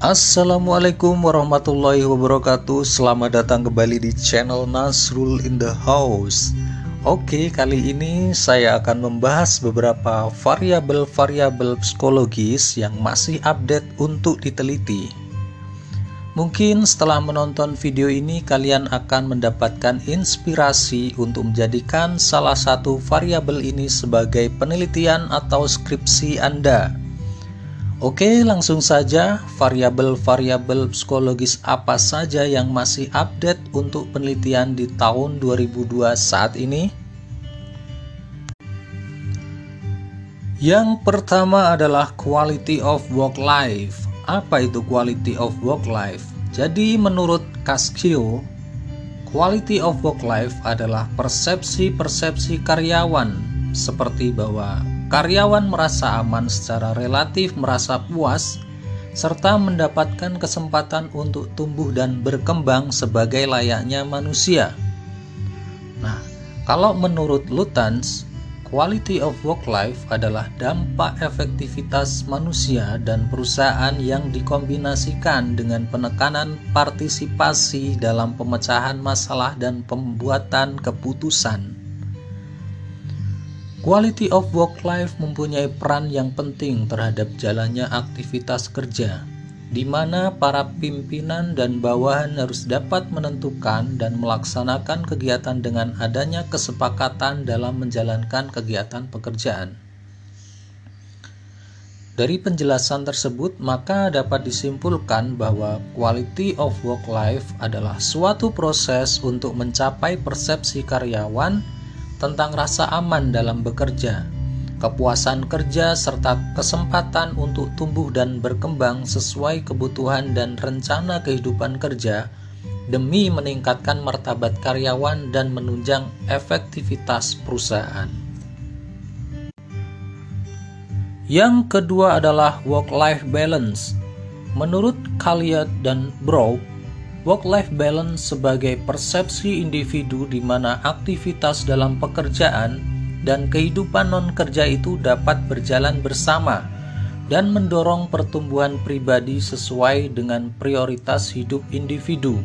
Assalamualaikum warahmatullahi wabarakatuh. Selamat datang kembali di channel Nasrul in the House. Oke, kali ini saya akan membahas beberapa variabel-variabel psikologis yang masih update untuk diteliti. Mungkin setelah menonton video ini kalian akan mendapatkan inspirasi untuk menjadikan salah satu variabel ini sebagai penelitian atau skripsi Anda Oke, langsung saja variabel-variabel psikologis apa saja yang masih update untuk penelitian di tahun 2002 saat ini? Yang pertama adalah quality of work life. Apa itu quality of work life? Jadi menurut Cascio, quality of work life adalah persepsi-persepsi karyawan seperti bahwa karyawan merasa aman secara relatif, merasa puas, serta mendapatkan kesempatan untuk tumbuh dan berkembang sebagai layaknya manusia. Nah, kalau menurut Lutanz, quality of work life adalah dampak efektivitas manusia dan perusahaan yang dikombinasikan dengan penekanan partisipasi dalam pemecahan masalah dan pembuatan keputusan. Quality of work life mempunyai peran yang penting terhadap jalannya aktivitas kerja, di mana para pimpinan dan bawahan harus dapat menentukan dan melaksanakan kegiatan dengan adanya kesepakatan dalam menjalankan kegiatan pekerjaan. Dari penjelasan tersebut, maka dapat disimpulkan bahwa quality of work life adalah suatu proses untuk mencapai persepsi karyawan tentang rasa aman dalam bekerja, kepuasan kerja, serta kesempatan untuk tumbuh dan berkembang sesuai kebutuhan dan rencana kehidupan kerja demi meningkatkan martabat karyawan dan menunjang efektivitas perusahaan. Yang kedua adalah work-life balance. Menurut Kaliat dan Brock, Work-life balance sebagai persepsi individu di mana aktivitas dalam pekerjaan dan kehidupan non-kerja itu dapat berjalan bersama dan mendorong pertumbuhan pribadi sesuai dengan prioritas hidup individu.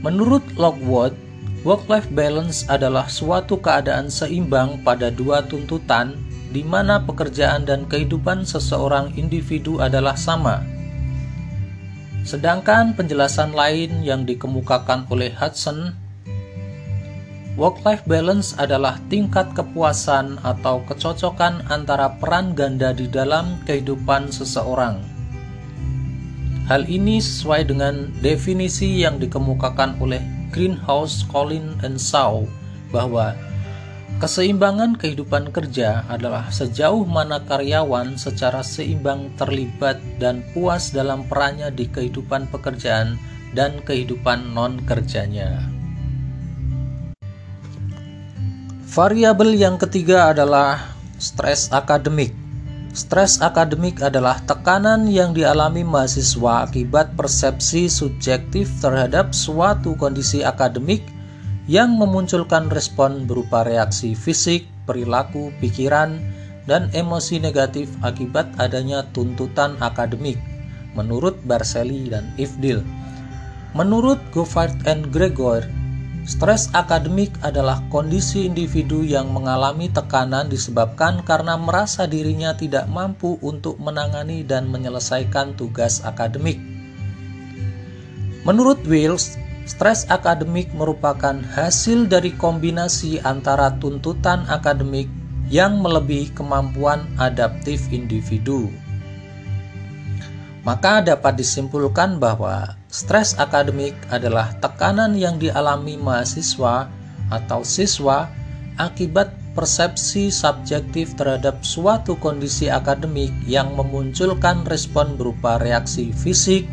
Menurut Lockwood, work-life balance adalah suatu keadaan seimbang pada dua tuntutan di mana pekerjaan dan kehidupan seseorang individu adalah sama Sedangkan penjelasan lain yang dikemukakan oleh Hudson, work-life balance adalah tingkat kepuasan atau kecocokan antara peran ganda di dalam kehidupan seseorang. Hal ini sesuai dengan definisi yang dikemukakan oleh Greenhouse, Collin, and Shaw bahwa Keseimbangan kehidupan kerja adalah sejauh mana karyawan secara seimbang terlibat dan puas dalam perannya di kehidupan pekerjaan dan kehidupan non-kerjanya. Variabel yang ketiga adalah stres akademik. Stres akademik adalah tekanan yang dialami mahasiswa akibat persepsi subjektif terhadap suatu kondisi akademik yang memunculkan respon berupa reaksi fisik, perilaku, pikiran, dan emosi negatif akibat adanya tuntutan akademik, menurut Barcelli dan Ifdil. Menurut Goffard and Gregor, stres akademik adalah kondisi individu yang mengalami tekanan disebabkan karena merasa dirinya tidak mampu untuk menangani dan menyelesaikan tugas akademik. Menurut Wills, Stres akademik merupakan hasil dari kombinasi antara tuntutan akademik yang melebihi kemampuan adaptif individu. Maka dapat disimpulkan bahwa stres akademik adalah tekanan yang dialami mahasiswa atau siswa akibat persepsi subjektif terhadap suatu kondisi akademik yang memunculkan respon berupa reaksi fisik,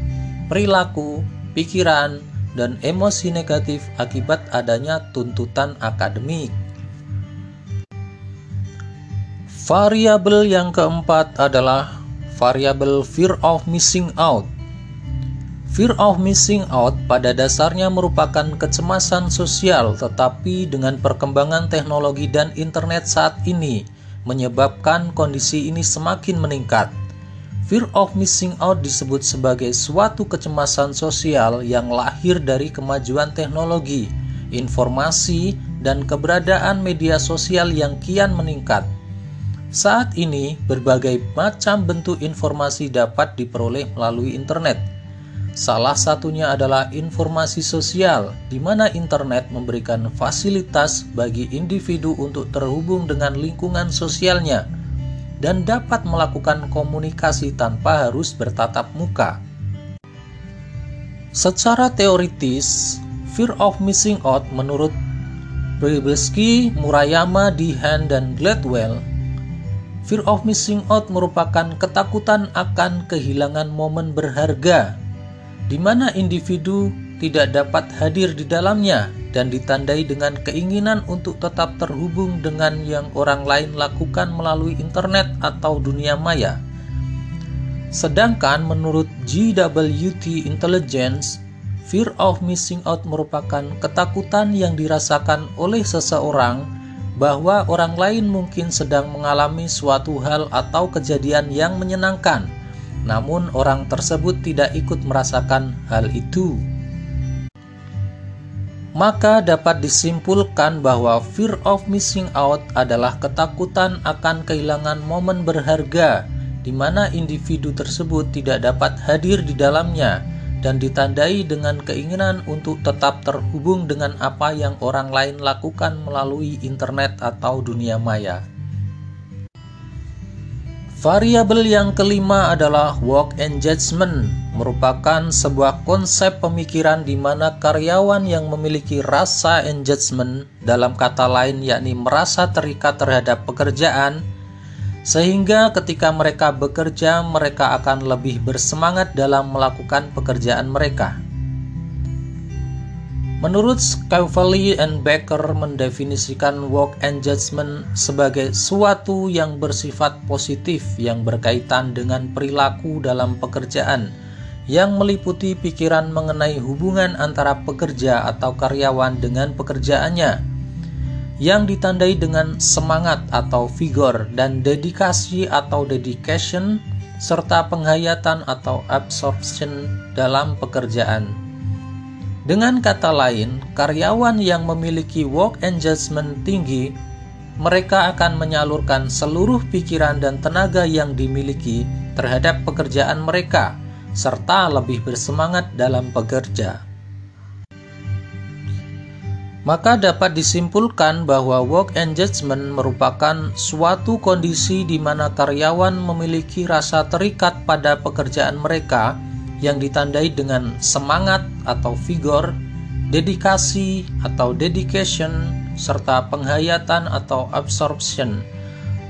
perilaku, pikiran, dan emosi negatif akibat adanya tuntutan akademik. Variabel yang keempat adalah variabel fear of missing out. Fear of missing out pada dasarnya merupakan kecemasan sosial, tetapi dengan perkembangan teknologi dan internet saat ini menyebabkan kondisi ini semakin meningkat. Fear of missing out disebut sebagai suatu kecemasan sosial yang lahir dari kemajuan teknologi, informasi, dan keberadaan media sosial yang kian meningkat. Saat ini, berbagai macam bentuk informasi dapat diperoleh melalui internet. Salah satunya adalah informasi sosial, di mana internet memberikan fasilitas bagi individu untuk terhubung dengan lingkungan sosialnya dan dapat melakukan komunikasi tanpa harus bertatap muka. Secara teoritis, fear of missing out menurut Pribelsky, Murayama, Dehan, dan Gladwell, fear of missing out merupakan ketakutan akan kehilangan momen berharga, di mana individu tidak dapat hadir di dalamnya dan ditandai dengan keinginan untuk tetap terhubung dengan yang orang lain lakukan melalui internet atau dunia maya. Sedangkan menurut GWT Intelligence, fear of missing out merupakan ketakutan yang dirasakan oleh seseorang bahwa orang lain mungkin sedang mengalami suatu hal atau kejadian yang menyenangkan, namun orang tersebut tidak ikut merasakan hal itu maka dapat disimpulkan bahwa fear of missing out adalah ketakutan akan kehilangan momen berharga di mana individu tersebut tidak dapat hadir di dalamnya dan ditandai dengan keinginan untuk tetap terhubung dengan apa yang orang lain lakukan melalui internet atau dunia maya. Variabel yang kelima adalah work engagement, merupakan sebuah konsep pemikiran di mana karyawan yang memiliki rasa engagement, dalam kata lain yakni merasa terikat terhadap pekerjaan, sehingga ketika mereka bekerja, mereka akan lebih bersemangat dalam melakukan pekerjaan mereka. Menurut Scavelli and Becker mendefinisikan work engagement sebagai suatu yang bersifat positif yang berkaitan dengan perilaku dalam pekerjaan yang meliputi pikiran mengenai hubungan antara pekerja atau karyawan dengan pekerjaannya yang ditandai dengan semangat atau vigor dan dedikasi atau dedication serta penghayatan atau absorption dalam pekerjaan. Dengan kata lain, karyawan yang memiliki work engagement tinggi, mereka akan menyalurkan seluruh pikiran dan tenaga yang dimiliki terhadap pekerjaan mereka, serta lebih bersemangat dalam bekerja. Maka dapat disimpulkan bahwa work engagement merupakan suatu kondisi di mana karyawan memiliki rasa terikat pada pekerjaan mereka yang ditandai dengan semangat atau vigor, dedikasi atau dedication, serta penghayatan atau absorption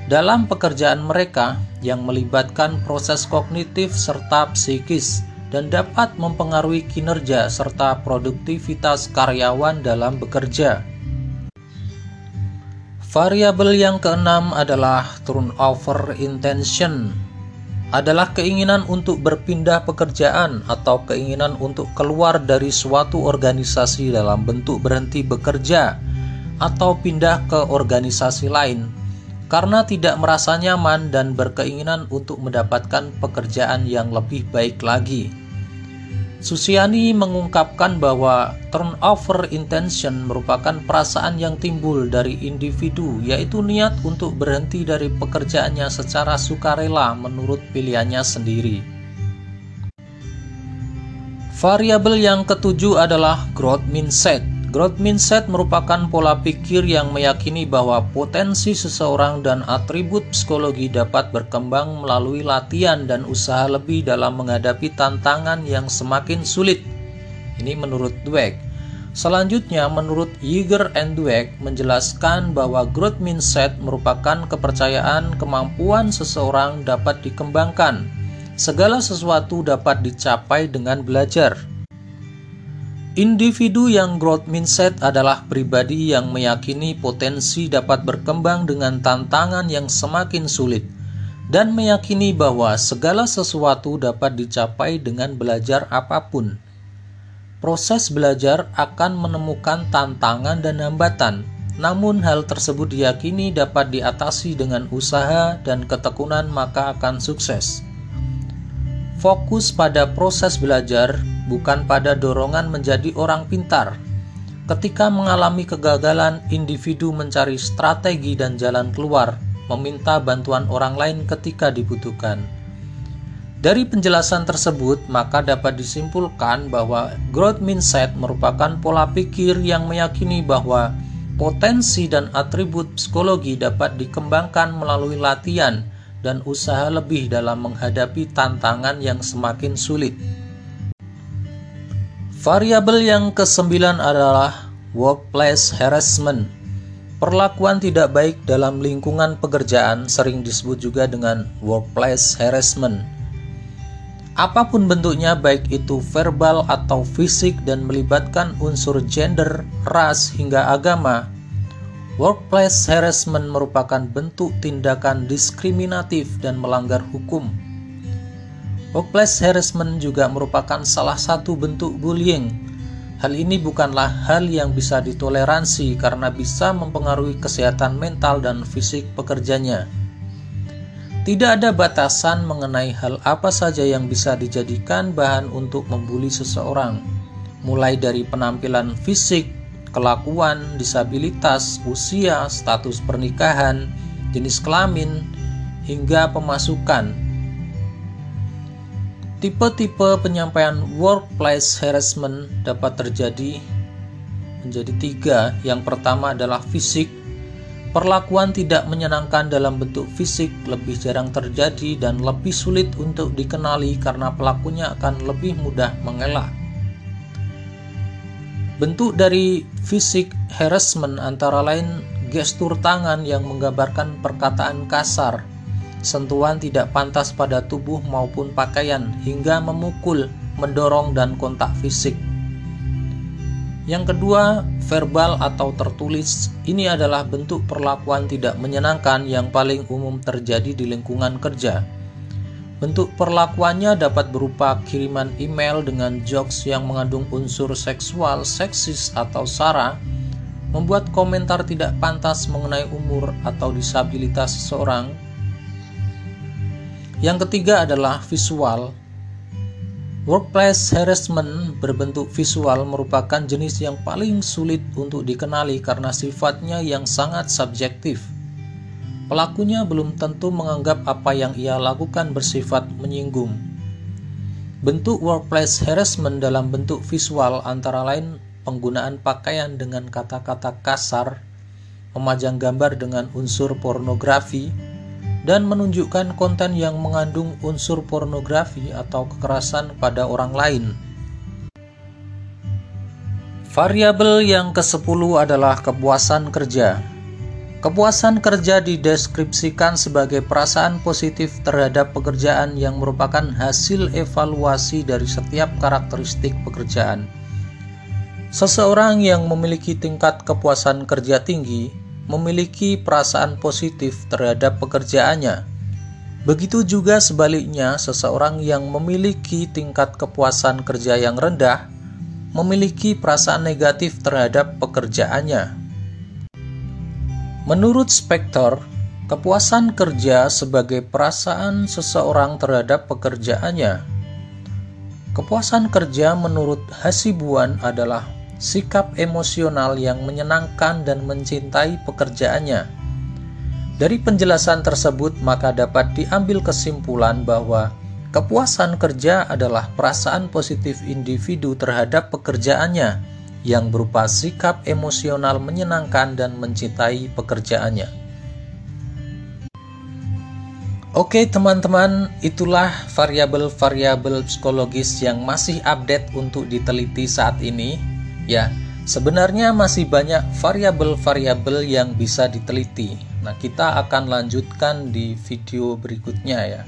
dalam pekerjaan mereka yang melibatkan proses kognitif serta psikis dan dapat mempengaruhi kinerja serta produktivitas karyawan dalam bekerja. Variabel yang keenam adalah turnover intention adalah keinginan untuk berpindah pekerjaan atau keinginan untuk keluar dari suatu organisasi dalam bentuk berhenti bekerja atau pindah ke organisasi lain karena tidak merasa nyaman dan berkeinginan untuk mendapatkan pekerjaan yang lebih baik lagi. Susiani mengungkapkan bahwa turnover intention merupakan perasaan yang timbul dari individu, yaitu niat untuk berhenti dari pekerjaannya secara sukarela menurut pilihannya sendiri. Variabel yang ketujuh adalah growth mindset. Growth mindset merupakan pola pikir yang meyakini bahwa potensi seseorang dan atribut psikologi dapat berkembang melalui latihan dan usaha lebih dalam menghadapi tantangan yang semakin sulit. Ini menurut Dweck. Selanjutnya, menurut Yeager and Dweck menjelaskan bahwa growth mindset merupakan kepercayaan kemampuan seseorang dapat dikembangkan. Segala sesuatu dapat dicapai dengan belajar. Individu yang growth mindset adalah pribadi yang meyakini potensi dapat berkembang dengan tantangan yang semakin sulit dan meyakini bahwa segala sesuatu dapat dicapai dengan belajar apa pun. Proses belajar akan menemukan tantangan dan hambatan, namun hal tersebut diyakini dapat diatasi dengan usaha dan ketekunan maka akan sukses. Fokus pada proses belajar, bukan pada dorongan menjadi orang pintar. Ketika mengalami kegagalan, individu mencari strategi dan jalan keluar, meminta bantuan orang lain ketika dibutuhkan. Dari penjelasan tersebut, maka dapat disimpulkan bahwa growth mindset merupakan pola pikir yang meyakini bahwa potensi dan atribut psikologi dapat dikembangkan melalui latihan dan usaha lebih dalam menghadapi tantangan yang semakin sulit. Variabel yang kesembilan adalah workplace harassment. Perlakuan tidak baik dalam lingkungan pekerjaan sering disebut juga dengan workplace harassment apa pun bentuknya baik itu verbal atau fisik dan melibatkan unsur gender, ras hingga agama. Workplace harassment merupakan bentuk tindakan diskriminatif dan melanggar hukum. Workplace harassment juga merupakan salah satu bentuk bullying. Hal ini bukanlah hal yang bisa ditoleransi karena bisa mempengaruhi kesehatan mental dan fisik pekerjanya. Tidak ada batasan mengenai hal apa saja yang bisa dijadikan bahan untuk membuli seseorang, mulai dari penampilan fisik, kelakuan, disabilitas, usia, status pernikahan, jenis kelamin, hingga pemasukan. Tipe-tipe penyampaian workplace harassment dapat terjadi menjadi tiga. Yang pertama adalah fisik, Perlakuan tidak menyenangkan dalam bentuk fisik lebih jarang terjadi dan lebih sulit untuk dikenali karena pelakunya akan lebih mudah mengelak. Bentuk dari fisik harassment antara lain gestur tangan yang menggambarkan perkataan kasar, sentuhan tidak pantas pada tubuh maupun pakaian, hingga memukul, mendorong, dan kontak fisik. Yang kedua, verbal atau tertulis. Ini adalah bentuk perlakuan tidak menyenangkan yang paling umum terjadi di lingkungan kerja. Bentuk perlakuannya dapat berupa kiriman email dengan jokes yang mengandung unsur seksual, seksis, atau sara, membuat komentar tidak pantas mengenai umur atau disabilitas seseorang. Yang ketiga adalah visual, Workplace harassment berbentuk visual merupakan jenis yang paling sulit untuk dikenali karena sifatnya yang sangat subjektif. Pelakunya belum tentu menganggap apa yang ia lakukan bersifat menyinggung. Bentuk workplace harassment dalam bentuk visual antara lain penggunaan pakaian dengan kata-kata kasar, memajang gambar dengan unsur pornografi, dan menunjukkan konten yang mengandung unsur pornografi atau kekerasan pada orang lain. Variabel yang ke-10 adalah kepuasan kerja. Kepuasan kerja dideskripsikan sebagai perasaan positif terhadap pekerjaan yang merupakan hasil evaluasi dari setiap karakteristik pekerjaan. Seseorang yang memiliki tingkat kepuasan kerja tinggi memiliki perasaan positif terhadap pekerjaannya. Begitu juga sebaliknya, seseorang yang memiliki tingkat kepuasan kerja yang rendah memiliki perasaan negatif terhadap pekerjaannya. Menurut Spector, kepuasan kerja sebagai perasaan seseorang terhadap pekerjaannya. Kepuasan kerja menurut Hasibuan adalah sikap emosional yang menyenangkan dan mencintai pekerjaannya. Dari penjelasan tersebut, maka dapat diambil kesimpulan bahwa kepuasan kerja adalah perasaan positif individu terhadap pekerjaannya yang berupa sikap emosional menyenangkan dan mencintai pekerjaannya. Oke, teman-teman, itulah variabel-variabel psikologis yang masih update untuk diteliti saat ini. Ya, sebenarnya masih banyak variabel-variabel yang bisa diteliti. Nah, kita akan lanjutkan di video berikutnya ya.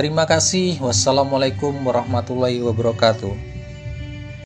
Terima kasih. Wassalamualaikum warahmatullahi wabarakatuh.